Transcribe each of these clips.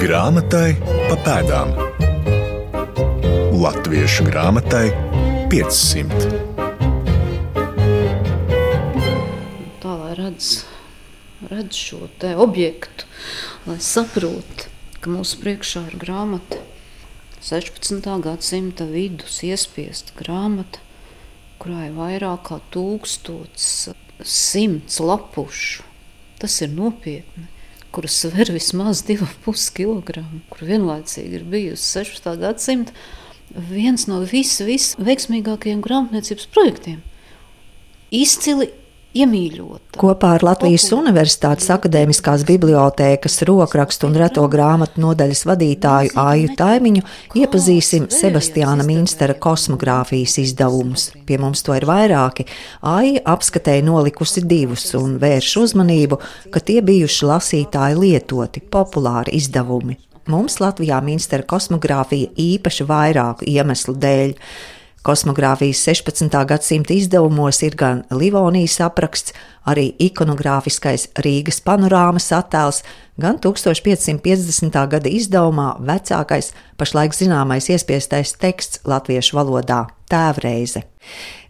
Grāmatai pa pēdām. Latviešu grāmatai 500. Tā lai redz, redz šo objektu, lai saprotu, ka mūsu priekšā ir grāmata 16. gadsimta vidus iespiesta grāmata, kurā ir vairāk kā tūkstots simts lapušu. Tas ir nopietni kuras sver vismaz 2,5 kg, kur vienlaicīgi ir bijusi 16. gadsimta viens no visveiksmīgākajiem vis grāmatniecības projektiem. Izcili iemīļota. Kopā ar Latvijas Populā. Universitātes akadēmiskās bibliotēkas rokrakstu un reto grāmatu nodaļas vadītāju Āju Taimiņu iepazīsim Sebastiāna Minstera kosmogrāfijas izdevumus. Pie mums to ir vairāki. Āja apskatēja nolikusi divus un vērš uzmanību, ka tie bijuši lasītāji lietoti, populāri izdevumi. Mums Latvijā Minstera kosmogrāfija īpaši vairāku iemeslu dēļ. Kosmogrāfijas 16. gadsimta izdevumos ir gan Livonijas apraksts, arī ikonogrāfiskais Rīgas panorāmas attēls, gan 1550. gada izdevumā vecākais, pašlaik zināmais iespiestais teksts latviešu valodā - tēvreize.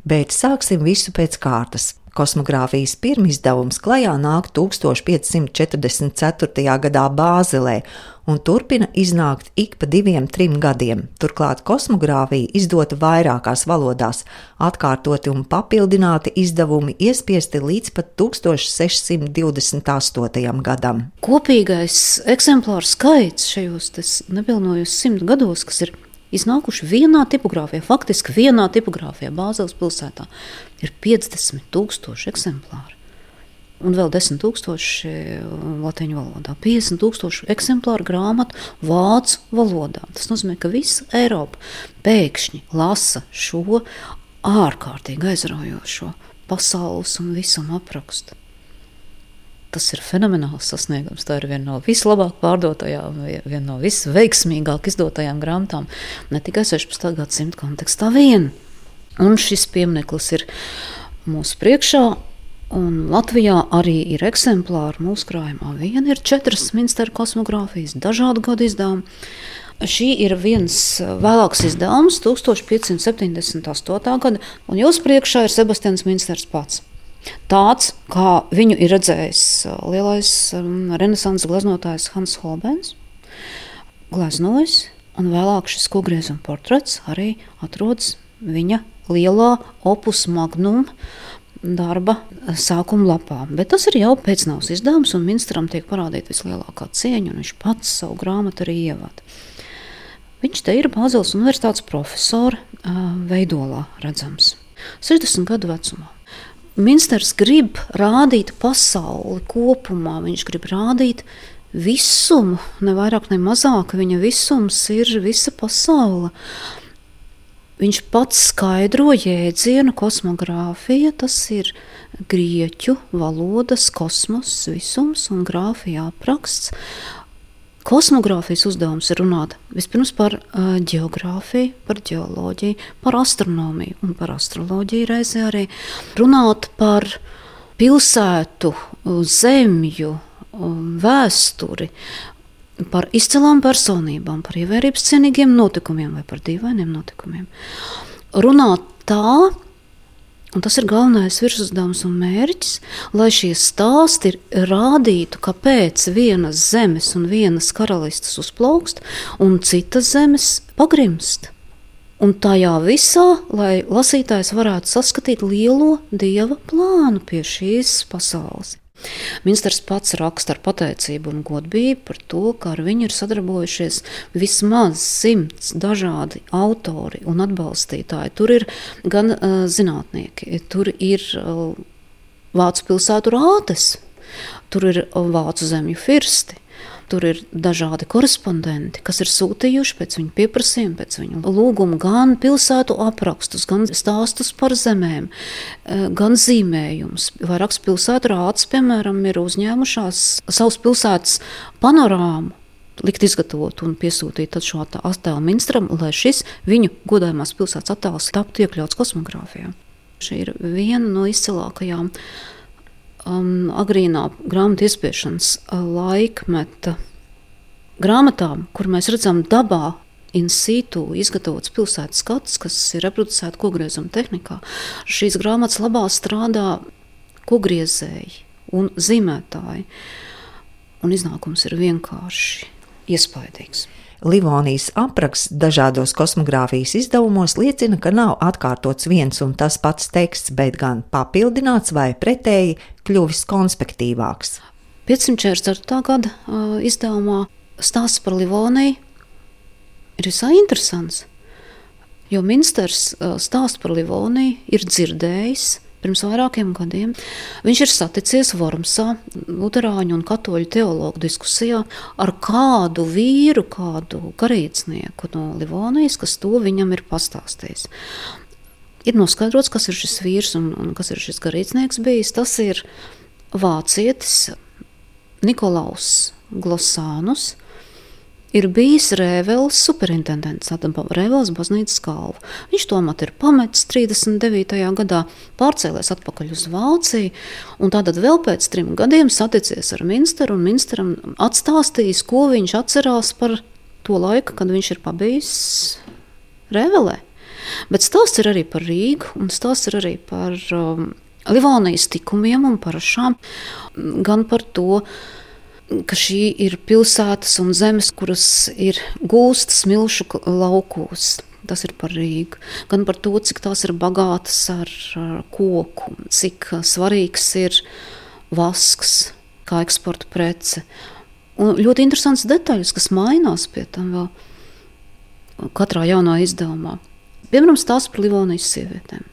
Bet sāksim visu pēc kārtas. Kosmogrāfijas pirmizdevums klajā nāk 1544. gadā Bāzelē un turpina iznākt ik pa diviem, trim gadiem. Turklāt kosmogrāfija izdota vairākās valodās, atkārtoti un papildināti izdevumi iespiesti līdz pat 1628. gadam. Kopīgais eksemplāru skaits šajos nepilnojos simt gados, kas ir iznākuši vienā tipogrāfijā, faktiski vienā tipogrāfijā, Bāzeles pilsētā, ir 50,000 eksemplāri. Un vēl 10,000 latviešu valodā, 50,000 eksemplāru grāmatu vācu valodā. Tas nozīmē, ka visa Eiropa pēkšņi lasa šo ārkārtīgi aizraujošo pasaules un visuma aprakstu. Tas ir fenomenāls sasniegums. Tā ir viena no vislabāk pārdotajām, viena no visveiksmīgāk izdotajām grāmatām, ne tikai 16. gadsimta kontekstā vien. Un šis piemineklis ir mūsu priekšā. Un Latvijā arī ir eksemplāri mūsu krājumā. Viena ir četras minsteru kosmogrāfijas, dažādu gadu izdevumi. Šī ir viens vēlāks izdevums, 1578. gada, un jūsu priekšā ir Sebastians Minsters pats. Tāds, kā viņu ir redzējis uh, lielais um, renesanses gleznotājs Hans Holbens, gleznojis, un vēlāk šis kogriezuma portrets arī atrodas viņa lielā opus magnum darba sākuma lapā. Bet tas ir jau pēcnāvs izdevums, un ministram tiek parādīta vislielākā cieņa, un viņš pats savu grāmatu arī ievada. Viņš te ir Bāzeles universitātes profesora uh, veidolā redzams. 60 gadu vecumā. Minsters grib rādīt pasauli kopumā, viņš grib rādīt visumu, ne vairāk, ne mazāk. Viņa visums ir visa pasaule. Viņš pats skaidro jēdzienu kosmogrāfija, tas ir grieķu valodas kosmos, visums un grāfija apraksts. Kosmogrāfijas uzdevums ir runāt vispirms par uh, geogrāfiju, par geoloģiju, par astronomiju un par astroloģiju reizē arī runāt par pilsētu, zemju, vēsturi, par izcilām personībām, par ievērības cienīgiem notikumiem vai par dīvainiem notikumiem. Runāt tā, Un tas ir galvenais virsuzdevums un mērķis, lai šie stāsti rādītu, kāpēc vienas zemes un vienas karalistes uzplaukst, un citas zemes pagrimst. Un tajā visā, lai lasītājs varētu saskatīt lielo dieva plānu pie šīs pasaules. Ministrs pats raksta ar pateicību un godbību par to, ka ar viņu ir sadarbojušies vismaz simts dažādi autori un atbalstītāji. Tur ir gan uh, zinātnieki, tur ir uh, vācu pilsētu rātes, tur ir vācu zemju firsti. Tur ir dažādi korespondenti, kas ir sūtījuši pēc viņa pieprasījuma, pēc viņa lūguma gan pilsētu aprakstus, gan stāstus par zemēm, eh, gan zīmējumus. Vairākas pilsētu rādes, piemēram, ir uzņēmušās savus pilsētas panorāmu likt izgatavot un piesūtīt šo attēlu ministram, lai šis viņu godājumās pilsētas attēls taptu iekļauts kosmogrāfijā. Šī ir viena no izcilākajām um, agrīnā grāmatu iespiešanas uh, laikmeta grāmatām, kur mēs redzam dabā. In situ izgatavots pilsētas skats, kas ir reproducēta kogriezuma tehnikā. Šīs grāmatas labā strādā kogriezēji un zīmētāji. Un iznākums ir vienkārši iespaidīgs. Livonijas apraksts dažādos kosmogrāfijas izdevumos liecina, ka nav atkārtots viens un tas pats teksts, bet gan papildināts vai pretēji kļuvis konspektīvāks. 544. gada uh, izdevumā stāsts par Livoniju ir visai interesants. Jo ministrs uh, stāst par Livoniju ir dzirdējis pirms vairākiem gadiem. Viņš ir saticies Vormsā, Lutāņu un Katoļu teologu diskusijā ar kādu vīru, kādu garīdznieku no Livonijas, kas to viņam ir pastāstījis. Ir noskaidrots, kas ir šis vīrs un, un kas ir šis garīdznieks bijis. Tas ir vācietis Nikolaus Glosānus ir bijis Rēvels superintendents, Rēvels baznīcas kalva. Viņš tomēr ir pametis 39. gadā, pārcēlies atpakaļ uz Vāciju, un tātad vēl pēc trim gadiem saticies ar ministru, un ministram atstāstījis, ko viņš atcerās par to laiku, kad viņš ir pabijis Rēvelē. Bet stāsts ir arī par Rīgu, un stāsts ir arī par um, Livonijas tikumiem un parašām, gan par to, ka šī ir pilsētas un zemes, kuras ir gūstas milšu laukos. Tas ir par Rīgu. Gan par to, cik tās ir bagātas ar, ar koku, cik svarīgs ir vasks kā eksporta prece. Un ļoti interesants detaļas, kas mainās pie tam vēl katrā jaunā izdevumā. Piemēram, stāsts par Livonijas sievietēm.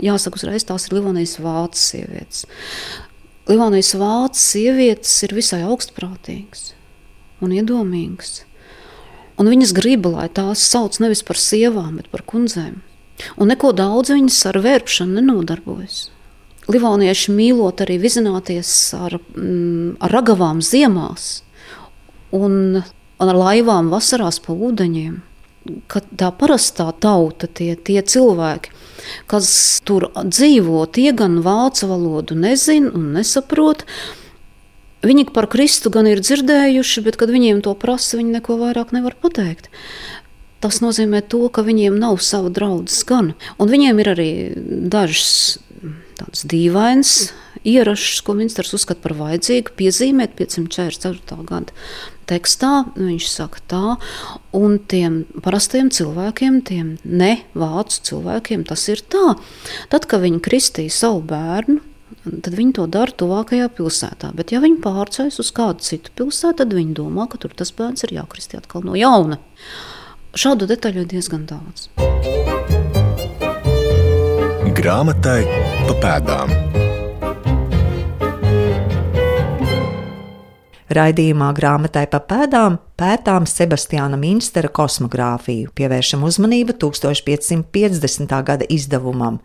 Jāsaka, uzreiz tās ir Livonijas vācu sievietes. Livonijas vācu sievietes ir visai augstprātīgas un iedomīgas. Un viņas grib, lai tās sauc nevis par sievām, bet par kundzēm. Un neko daudz viņas ar vērpšanu nenodarbojas. Livonieši mīlot arī vizināties ar, mm, ar ragavām ziemās un, un ar laivām vasarās pa ūdeņiem. Kad tā parastā tauta, tie, tie cilvēki, kas tur dzīvo, tie gan vācu valodu nezina un nesaprot. Viņi par Kristu gan ir dzirdējuši, bet, kad viņiem to prasa, viņi neko vairāk nevar pateikt. Tas nozīmē, to, ka viņiem nav sava draudzes gan. Un viņiem ir arī dažas tādas dīvainas ierašas, ko ministrs uzskata par vajadzīgu piezīmēt 544. gada tekstā. Viņš saka tā, un tiem parastiem cilvēkiem, tiem ne vācu cilvēkiem, tas ir tā. Tad, kad viņi kristīja savu bērnu, tad viņi to dara tuvākajā pilsētā. Bet, ja viņi pārceļas uz kādu citu pilsētu, tad viņi domā, ka tur tas bērns ir jākristī atkal no jauna. Šādu detaļu ir diezgan daudz. Grāmatai pa pēdām. Raidījumā grāmatai pa pēdām pētām Sebastiāna Minstera kosmogrāfiju, pievēršam uzmanību 1550. gada izdevumam.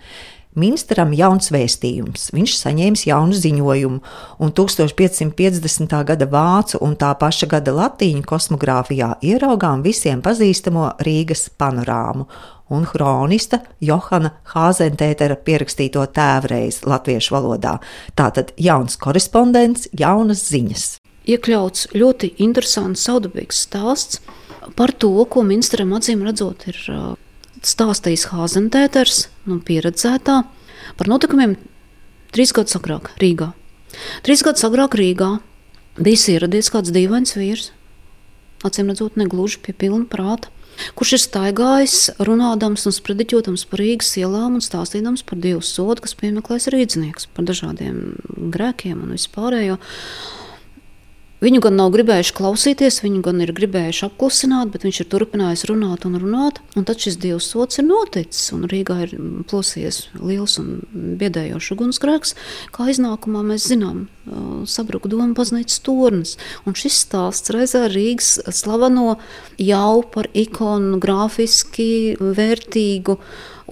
Ministram jauns vēstījums, viņš saņēma jaunu ziņojumu, un 1550. gada vācu un tā paša gada latīņu kosmogrāfijā ieraugām visiem pazīstamo Rīgas panorāmu un kronista Johana Hāzentētera pierakstīto tēvreiz latviešu valodā. Tātad jauns korespondents, jaunas ziņas. Iekļauts ļoti interesants, saudabīgs stāsts par to, ko ministram acīm redzot ir stāstījis Hāzentēters, nu, pieredzētā, par notikumiem trīs gadus agrāk Rīgā. Trīs gadus agrāk Rīgā bija ieradies kāds dīvains vīrs, acīm redzot, negluži pie pilna prāta, kurš ir staigājis, runādams un sprediķotams par Rīgas ielām un stāstījams par Dievu sodu, kas piemeklēs rīznieks par dažādiem grēkiem un vispārējo. Viņu gan nav gribējuši klausīties, viņu gan ir gribējuši apklusināt, bet viņš ir turpinājis runāt un runāt. Un tad šis dievs sots ir noticis, un Rīgā ir plosījies liels un biedējošs ugunsgrēks. Kā iznākumā mēs zinām, sabruka doma baznīcas tornis. Un šis stāsts reizē Rīgas slaveno jau par ikonu grafiski vērtīgu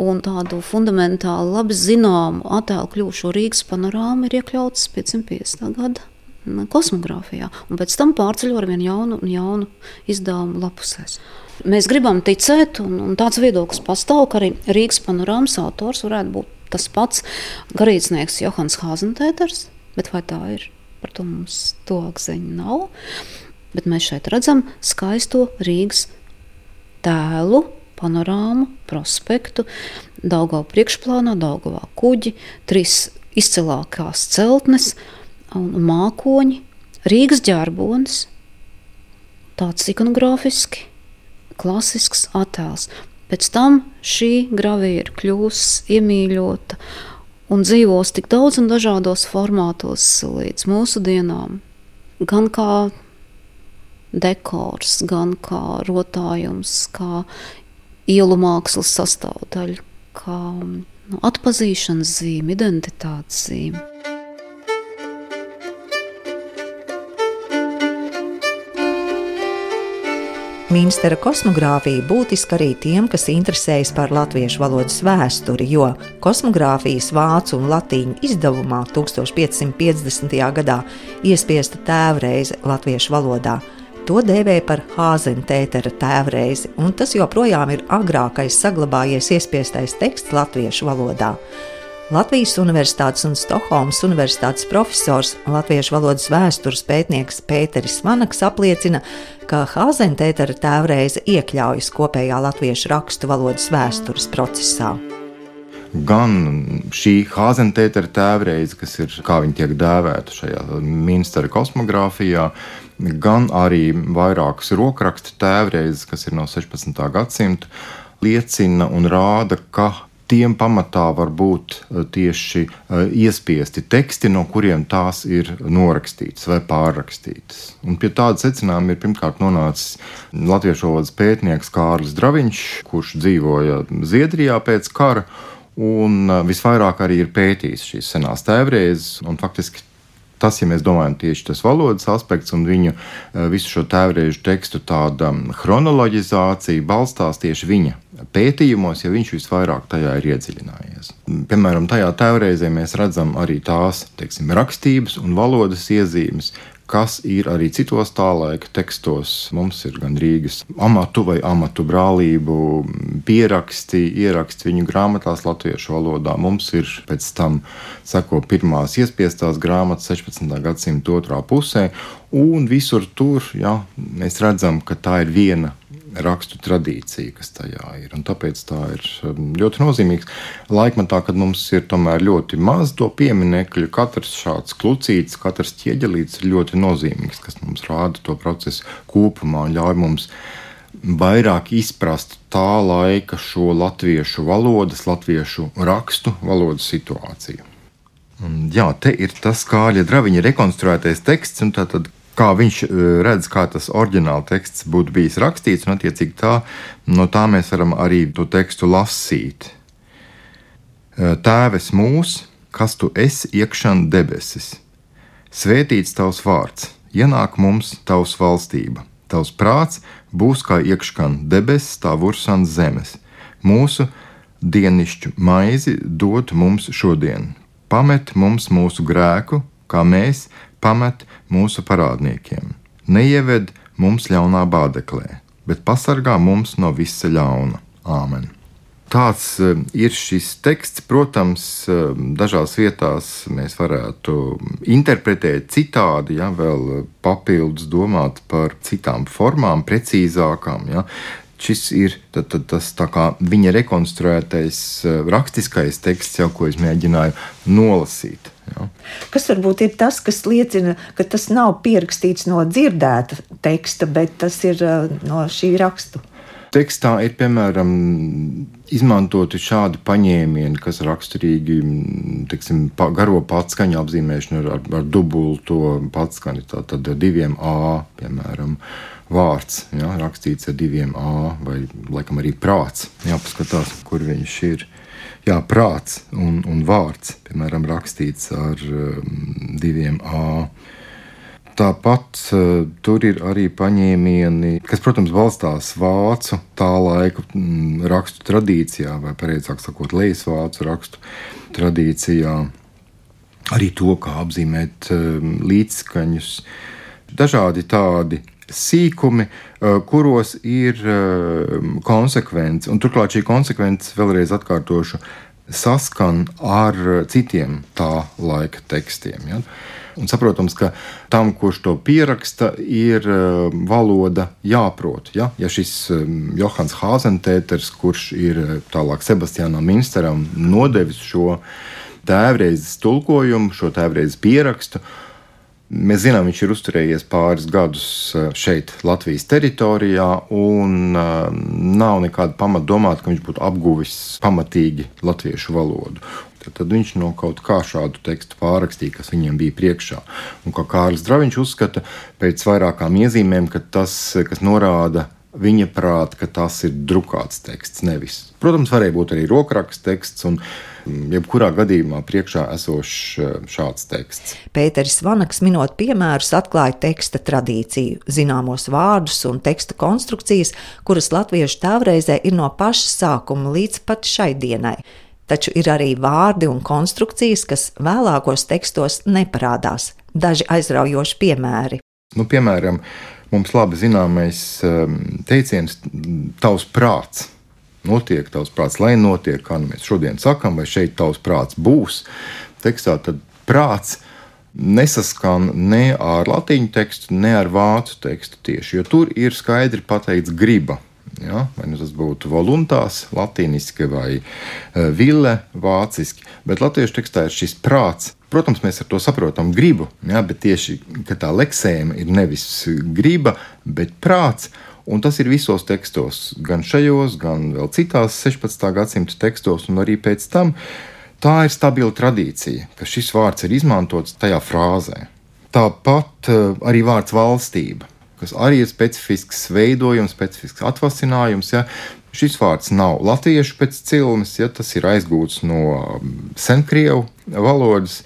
un tādu fundamentāli labi zināmu attēlu kļuvušo Rīgas panorāmu ir iekļauts 550. gada kosmogrāfijā, un pēc tam pārceļo ar vienu jaunu, jaunu izdevumu lapusēs. Mēs gribam ticēt, un, un tāds viedoklis pastāv, ka arī Rīgas panorāmas autors varētu būt tas pats garīdznieks Johans Hāzentēters, bet vai tā ir? Par to mums tuvāk ziņa nav. bet mēs šeit redzam skaisto Rīgas tēlu, panorāmu, prospektu, Daugavā priekšplānā, Daugavā kuģi, trīs izcilākās celtnes un mākoņi, Rīgas ģērbonis, tāds ikonogrāfiski, klasisks attēls. Pēc tam šī gravīra kļūs iemīļota un dzīvos tik daudz un dažādos formātos līdz mūsu dienām. Gan kā dekors, gan kā rotājums, kā ielu mākslas sastāvdaļa, kā nu, atpazīšanas zīme, identitātes zīme. Mīnstera kosmogrāfija būtiska arī tiem, kas interesējas par latviešu valodas vēsturi, jo kosmogrāfijas vācu un latīņu izdevumā 1550. gadā iespiesta tēvreize latviešu valodā. To dēvēja par Hāzentētera tēvreizi, un tas joprojām ir agrākais saglabājies iespiestais teksts latviešu valodā. Latvijas Universitātes un Stokholmas Universitātes profesors, latviešu valodas vēstures pētnieks Pēteris Vanaks apliecina, ka Hāzentētera tēvreize iekļaujas kopējā latviešu rakstu valodas vēstures procesā. Gan šī Hāzentētera tēvreize, kas ir, kā viņi tiek dēvēta šajā ministra kosmogrāfijā, gan arī vairākas rokrakstu tēvreizes, kas ir no 16. gadsimta, liecina un rāda, ka tiem pamatā var būt eh, tieši eh, iespiesti teksti, no kuriem tās ir norakstītas vai pārrakstītas. Un pie tāda secinājuma ir pirmkārt nonācis latviešu valodas pētnieks Kārlis Draviņš, kurš dzīvoja Zviedrijā pēc kara. Un eh, visvairāk arī ir pētījis šīs senās tēvreizes, un faktiski tas, ja mēs domājam tieši tas valodas aspekts un viņu visu šo tēvreizu tekstu tāda chronoloģizācija balstās tieši viņa pētījumos, ja viņš visvairāk tajā ir iedziļinājies. Piemēram, tajā tēvreizē mēs redzam arī tās teiksim, rakstības un valodas iezīmes, kas ir arī citos tā laika tekstos. Mums ir gan Rīgas amatu vai amatu brālību pieraksti, ieraksti viņu grāmatās latviešu valodā. Mums ir pēc tam seko pirmās iespiestās grāmatas 16. gadsimta otrā pusē, un visur tur ja, mēs redzam, ka tā ir viena rakstu tradīcija, kas tajā ir. Un tāpēc tā ir um, ļoti nozīmīga. Laikmatā, kad mums ir ļoti maz to pieminiektu, katrs šāds klucītis, katrs ķieģelītis ir ļoti nozīmīgs, kas mums rāda to procesu kopumā un ļauj mums vairāk izprast tā laika šo latviešu valodas, latviešu rakstu valodas situāciju. Un, jā, te ir tas kāļa draviņa rekonstruētais teksts, un tātad kā viņš e, redz, kā tas oriģināla teksts būtu bijis rakstīts, un attiecīgi tā, no tā mēs varam arī to tekstu lasīt. E, Tēves mūs, kas tu esi iekšān debesis, svētīts tavs vārds, ienāk mums tavs valstība, tavs prāts būs kā iekšān debesis, tā vursans zemes. Mūsu dienišķu maizi dod mums šodien, pamet mums mūsu grēku, kā mēs pamet mūsu parādniekiem. Neieved mums ļaunā bādeklē, bet pasargā mums no visa ļauna. Āmen! Tāds e, ir šis teksts. Protams, e, dažās vietās mēs varētu interpretēt citādi, ja vēl papildus domāt par citām formām, precīzākām. Ja šis ir tad, tad, tas viņa rekonstruētais eh, rakstiskais teksts, jau, ko es mēģināju nolasīt. Ja. Kas varbūt ir tas, kas liecina, ka tas nav pierakstīts no dzirdēta teksta, bet tas ir eh, no šī rakstu? Tekstā ir piemēram izmantoti šādi paņēmieni, kas raksturīgi teksim, pa, garo patskaņu apzīmēšanu ar, ar dubulto patskaņu, tātad diviem A, piemēram. Vārds, ja, rakstīts ar diviem A, vai laikam arī prāts. Jāpaskatās, kur viņš ir. Jā, prāts un, un vārds, piemēram, rakstīts ar um, diviem A. Tāpat uh, tur ir arī paņēmieni, kas, protams, balstās vācu tā laika mm, rakstu tradīcijā, vai precīzāk sakot, lejas vācu rakstu tradīcijā. Arī to, kā apzīmēt um, līdzskaņus, dažādi tādi sīkumi, eh, kuros ir eh, konsekvence, un turklāt šī konsekvence, vēlreiz atkārtošu, saskan ar citiem tā laika tekstiem. Ja? Un saprotams, ka tam, kurš to pieraksta, ir uh, valoda jāprot. Ja, ja šis Johans Hāzentēters, kurš ir tālāk Sebastianam Minsteram nodevis šo tēvreizes tulkojumu, šo tēvreizes pierakstu, Mēs zinām, viņš ir uzturējies pāris gadus šeit, Latvijas teritorijā, un nav nekāda pamata domāt, ka viņš būtu apguvis pamatīgi latviešu valodu. Tad, viņš no kaut kā šādu tekstu pārrakstīja, kas viņiem bija priekšā. Un kā Kārlis Draviņš uzskata, pēc vairākām iezīmēm, ka tas, kas norāda viņa prāta, ka tas ir drukāts teksts, nevis. Protams, varēja būt arī rokraksts teksts. Un, Jebkurā gadījumā priekšā esošs eh, šāds teksts. Pēters Vanaks, minot piemērus, atklāja teksta tradīciju, zināmos vārdus un teksta konstrukcijas, kuras latviešu tēvreizē ir no paša sākuma līdz pat šai dienai taču ir arī vārdi un konstrukcijas, kas vēlākos tekstos neparādās. Daži aizraujoši piemēri. Nu, piemēram, mums labi zināmais um, teiciens, tavs prāts. Notiek tavs prāts, lai notiek, kā nu mēs šodien sakām, vai šeit tavs prāts būs. Tekstā tad prāts nesaskan ne ar latīņu tekstu, ne ar vācu tekstu tieši, jo tur ir skaidri pateikts griba Ja? Vai nu tas būtu voluntārs, latīniski vai uh, ville, vāciski. Bet latviešu tekstā ir šis prāts. Protams, mēs ar to saprotam gribu, ja? bet tieši tā leksēma ir nevis griba, bet prāts. Un tas ir visos tekstos, gan šajos, gan vēl citās 16. gadsimta tekstos, un arī pēc tam. Tā ir stabila tradīcija, ka šis vārds ir izmantots tajā frāzē. Tāpat uh, arī vārds valstība kas arī ir specifisks veidojums, specifisks atvasinājums. Ja. Šis vārds nav latviešu pēc cilmes, ja tas ir aizgūts no um, senkrievu valodas.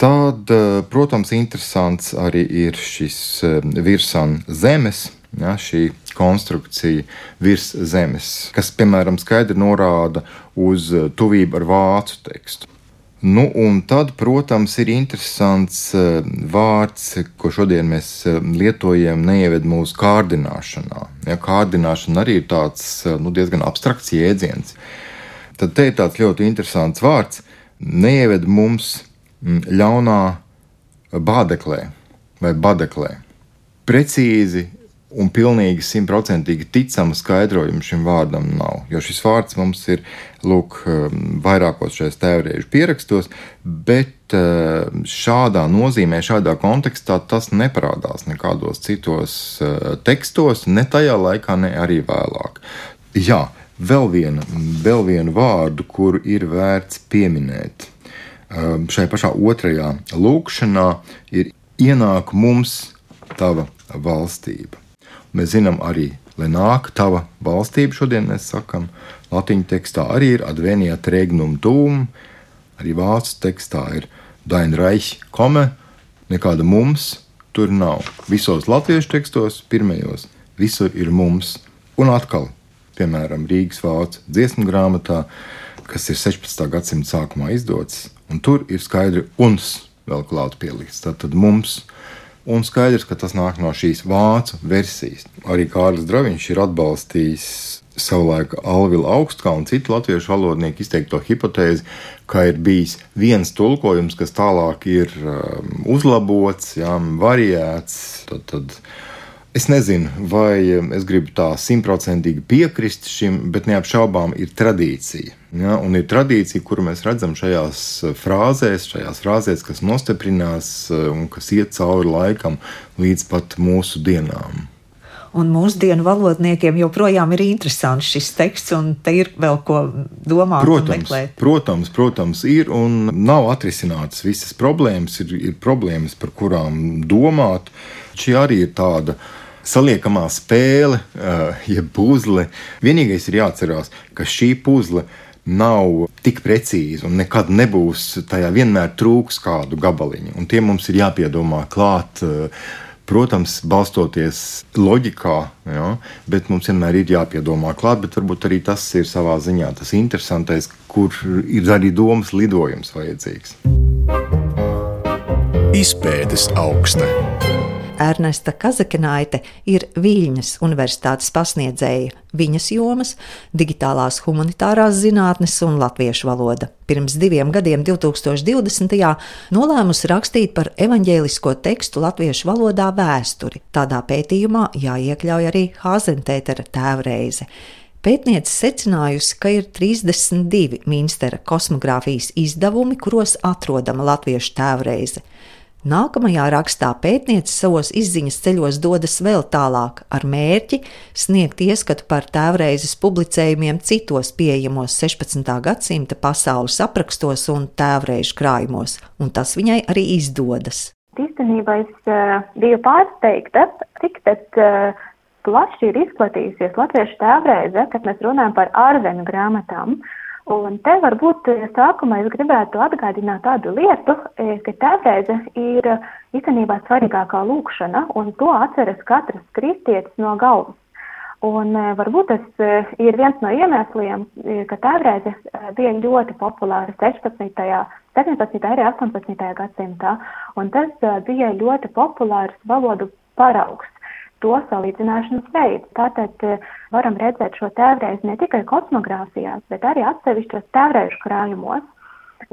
Tad, uh, protams, interesants arī ir šis um, virsmas zemes, ja, šī konstrukcija virs zemes, kas, piemēram, skaidri norāda uz uh, tuvību ar vācu tekstu. Nu, un tad, protams, ir interesants uh, vārds, ko šodien mēs uh, lietojam, neieved mūsu kārdināšanā. Ja, kārdināšana arī ir tāds nu, diezgan abstrakts jēdziens. Tad te ir tāds ļoti interesants vārds, neieved mums mm, ļaunā bādeklē vai badeklē. Precīzi un pilnīgi simtprocentīgi ticama skaidrojuma šim vārdam nav. Jo šis vārds mums ir lūk, um, vairākos šajos tēvreizu pierakstos, bet uh, šādā nozīmē, šādā kontekstā tas neparādās nekādos citos uh, tekstos, ne tajā laikā, ne arī vēlāk. Jā, vēl, viena, vēl vienu vārdu, kuru ir vērts pieminēt. Um, šai pašā otrajā lūkšanā ir ienāk mums tava valstība. Mēs zinām arī, lai nāk tava valstība, šodien mēs sakām, latīņu tekstā arī ir advenija regnum tum, arī vācu tekstā ir dainreich kome, nekāda mums tur nav. Visos latviešu tekstos, pirmajos, visur ir mums. Un atkal, piemēram, Rīgas vācu dziesmu grāmatā, kas ir 16. gadsimta sākumā izdots, un tur ir skaidri uns vēl klāt pielikts. Tad mums ir Un skaidrs, ka tas nāk no šīs vācu versijas. Arī Kārlis Draviņš ir atbalstījis savulaik Alvila Augstkalna un citu latviešu valodnieku izteikto hipotēzi, ka ir bijis viens tulkojums, kas tālāk ir um, uzlabots, jā, variēts. Tad, tad Es nezinu, vai es gribu tā simtprocentīgi piekrist šim, bet neapšaubām ir tradīcija. Ja? Un ir tradīcija, kuru mēs redzam šajās uh, frāzēs, šajās frāzēs, kas nostiprinās uh, un kas iet cauri laikam līdz pat mūsu dienām. Un mūsdienu valodniekiem joprojām ir interesants šis teksts, un te ir vēl ko domāt protams, un meklēt. Protams, protams, ir un nav atrisinātas visas problēmas, ir, ir problēmas, par kurām domāt. Šī arī ir tāda saliekamā spēle, uh, jeb puzle. Vienīgais ir jāatcerās, ka šī puzle nav tik precīza un nekad nebūs tajā vienmēr trūks kādu gabaliņu. Un tie mums ir jāpiedomā klāt. Uh, protams, balstoties loģikā, ja, bet mums vienmēr ir jāpiedomā klāt, bet varbūt arī tas ir savā ziņā tas interesantais, kur ir arī domas lidojums vajadzīgs. Izpētes augsta. Ernesta Kazakinaite ir Viļņas Universitātes pasniedzēja viņas jomas, digitālās humanitārās zinātnes un latviešu valoda. Pirms diviem gadiem, 2020. nolēmusi rakstīt par evaņģēlisko tekstu latviešu valodā vēsturi. Tādā pētījumā jāiekļauj arī Hāzentētera tēvreize. Pētniece secinājusi, ka ir 32 Minstera kosmogrāfijas izdevumi, kuros atrodama latviešu tēvreize. Nākamajā rakstā pētniece savos izziņas ceļos dodas vēl tālāk, ar mērķi sniegt ieskatu par tēvreizes publicējumiem citos pieejamos 16. gadsimta pasaules aprakstos un tēvreizu krājumos, un tas viņai arī izdodas. Īstenībā es uh, biju pārsteigta, cik tad uh, plaši ir izplatījusies latviešu tēvreize, kad mēs runājam par ārzemju grāmatām. Uh, Un te varbūt eh, sākumā es gribētu atgādināt tādu lietu, eh, ka tēvreize ir eh, īstenībā svarīgākā lūkšana, un to atceras katrs kristietis no galvas. Un varbūt tas ir viens no iemesliem, ka tēvreize bija ļoti populāra 16. 17. arī 18. gadsimtā, un tas bija ļoti populārs valodu paraugs to salīdzināšanas veidu. Tātad eh, varam redzēt šo tēvreizi ne tikai kosmogrāfijās, bet arī atsevišķos tēvreižu krājumos.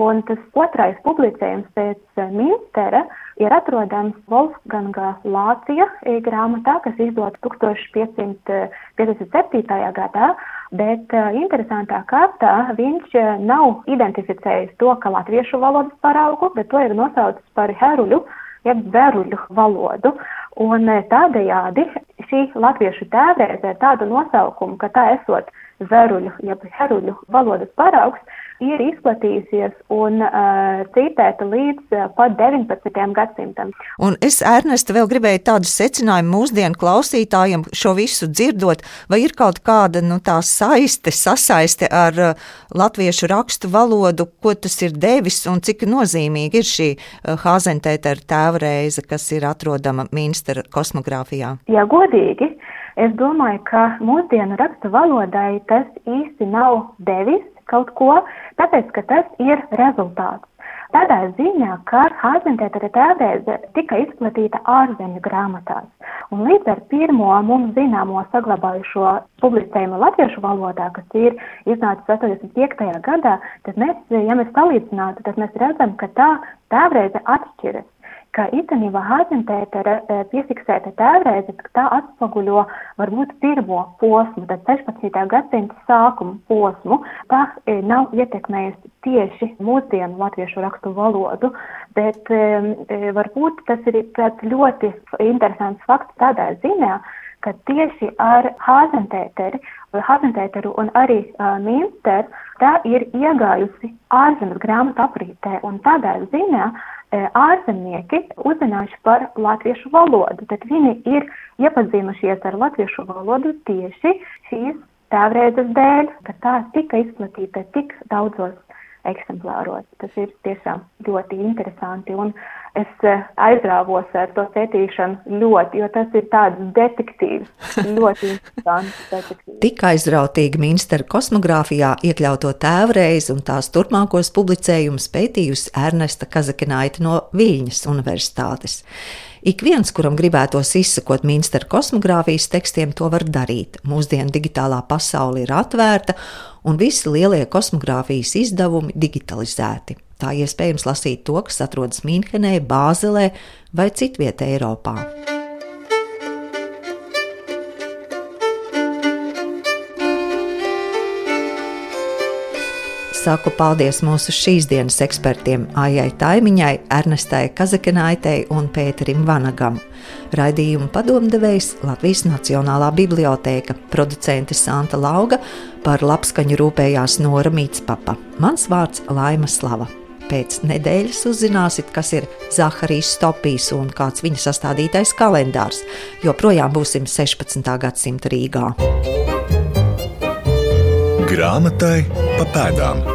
Un tas otrais publicējums pēc eh, Minstera ir atrodams Wolfganga Lācija grāmatā, kas izdota 1557. gadā, bet interesantā kārtā viņš nav identificējis to, ka latviešu valodas paraugu, bet to ir nosaucis par heruļu, jeb veruļu valodu. Un eh, tādējādi šī latviešu tēvreize ar tādu nosaukumu, ka tā esot veruļu, jeb heruļu valodas paraugs, ir izplatījusies un uh, citēta līdz uh, pat 19. gadsimtam. Un es, Ernesta, vēl gribēju tādu secinājumu mūsdienu klausītājiem, šo visu dzirdot, vai ir kaut kāda nu, tā saiste, sasaiste ar uh, latviešu rakstu valodu, ko tas ir devis un cik nozīmīgi ir šī uh, Hāzentēta tēvreize, kas ir atrodama Minstera kosmogrāfijā? Ja godīgi, es domāju, ka mūsdienu rakstu valodai tas īsti nav devis, kaut ko, tāpēc, ka tas ir rezultāts. Tādā ziņā, ka Hāzentēta tēvreize tika izplatīta ārzemju grāmatās, un līdz ar pirmo mums zināmo saglabājušo publicējumu latviešu valodā, kas ir iznācis 85. gadā, tad mēs, ja mēs salīdzinātu, tad mēs redzam, ka tā tēvreize atšķiras ka īstenībā Hāzentētera eh, piefiksēta tēvreize, tā atspoguļo varbūt pirmo posmu, tad 16. gadsimta sākumu posmu, tā eh, nav ietekmējusi tieši mūsdienu latviešu rakstu valodu, bet e, varbūt tas ir tāds ļoti interesants fakts tādā ziņā, ka tieši ar Hāzentēteri, Hāzentēteru un arī uh, Minsteru tā ir iegājusi ārzemes grāmatu aprītē, un tādā ziņā ārzemnieki uzzinājuši par latviešu valodu, tad viņi ir iepazinušies ar latviešu valodu tieši šīs tēvreizes dēļ, ka tā tika izplatīta tik daudzos eksemplāros. Tas ir tiešām ļoti interesanti. Un es eh, aizrāvos ar to pētīšanu ļoti, jo tas ir tāds detektīvs. Ļoti interesants detektīvs. Tik aizrautīgi Minstera kosmogrāfijā iekļauto tēvreiz un tās turpmākos publicējumus pētījusi Ernesta Kazakinaita no Viļņas Universitātes. Ik viens, kuram gribētos izsakot Minstera kosmogrāfijas tekstiem, to var darīt. Mūsdienu digitālā pasaule ir atvērta, un visi lielie kosmogrāfijas izdevumi digitalizēti. Tā iespējams lasīt to, kas atrodas Mīnhenē, Bāzelē vai citvietē Eiropā. Saku paldies mūsu šīs dienas ekspertiem Aijai Taimiņai, Ernestai Kazakinaitei un Pēterim Vanagam. Raidījuma padomdevējs Latvijas Nacionālā bibliotēka, producente Santa Lauga, par labskaņu rūpējās Nora Mītspapa. Mans vārds Laima Slava. Pēc nedēļas uzzināsiet, kas ir Zaharijs Stopijs un kāds viņa sastādītais kalendārs. Joprojām būsim 16. gadsimta Rīgā. Grāmatai pa pēdām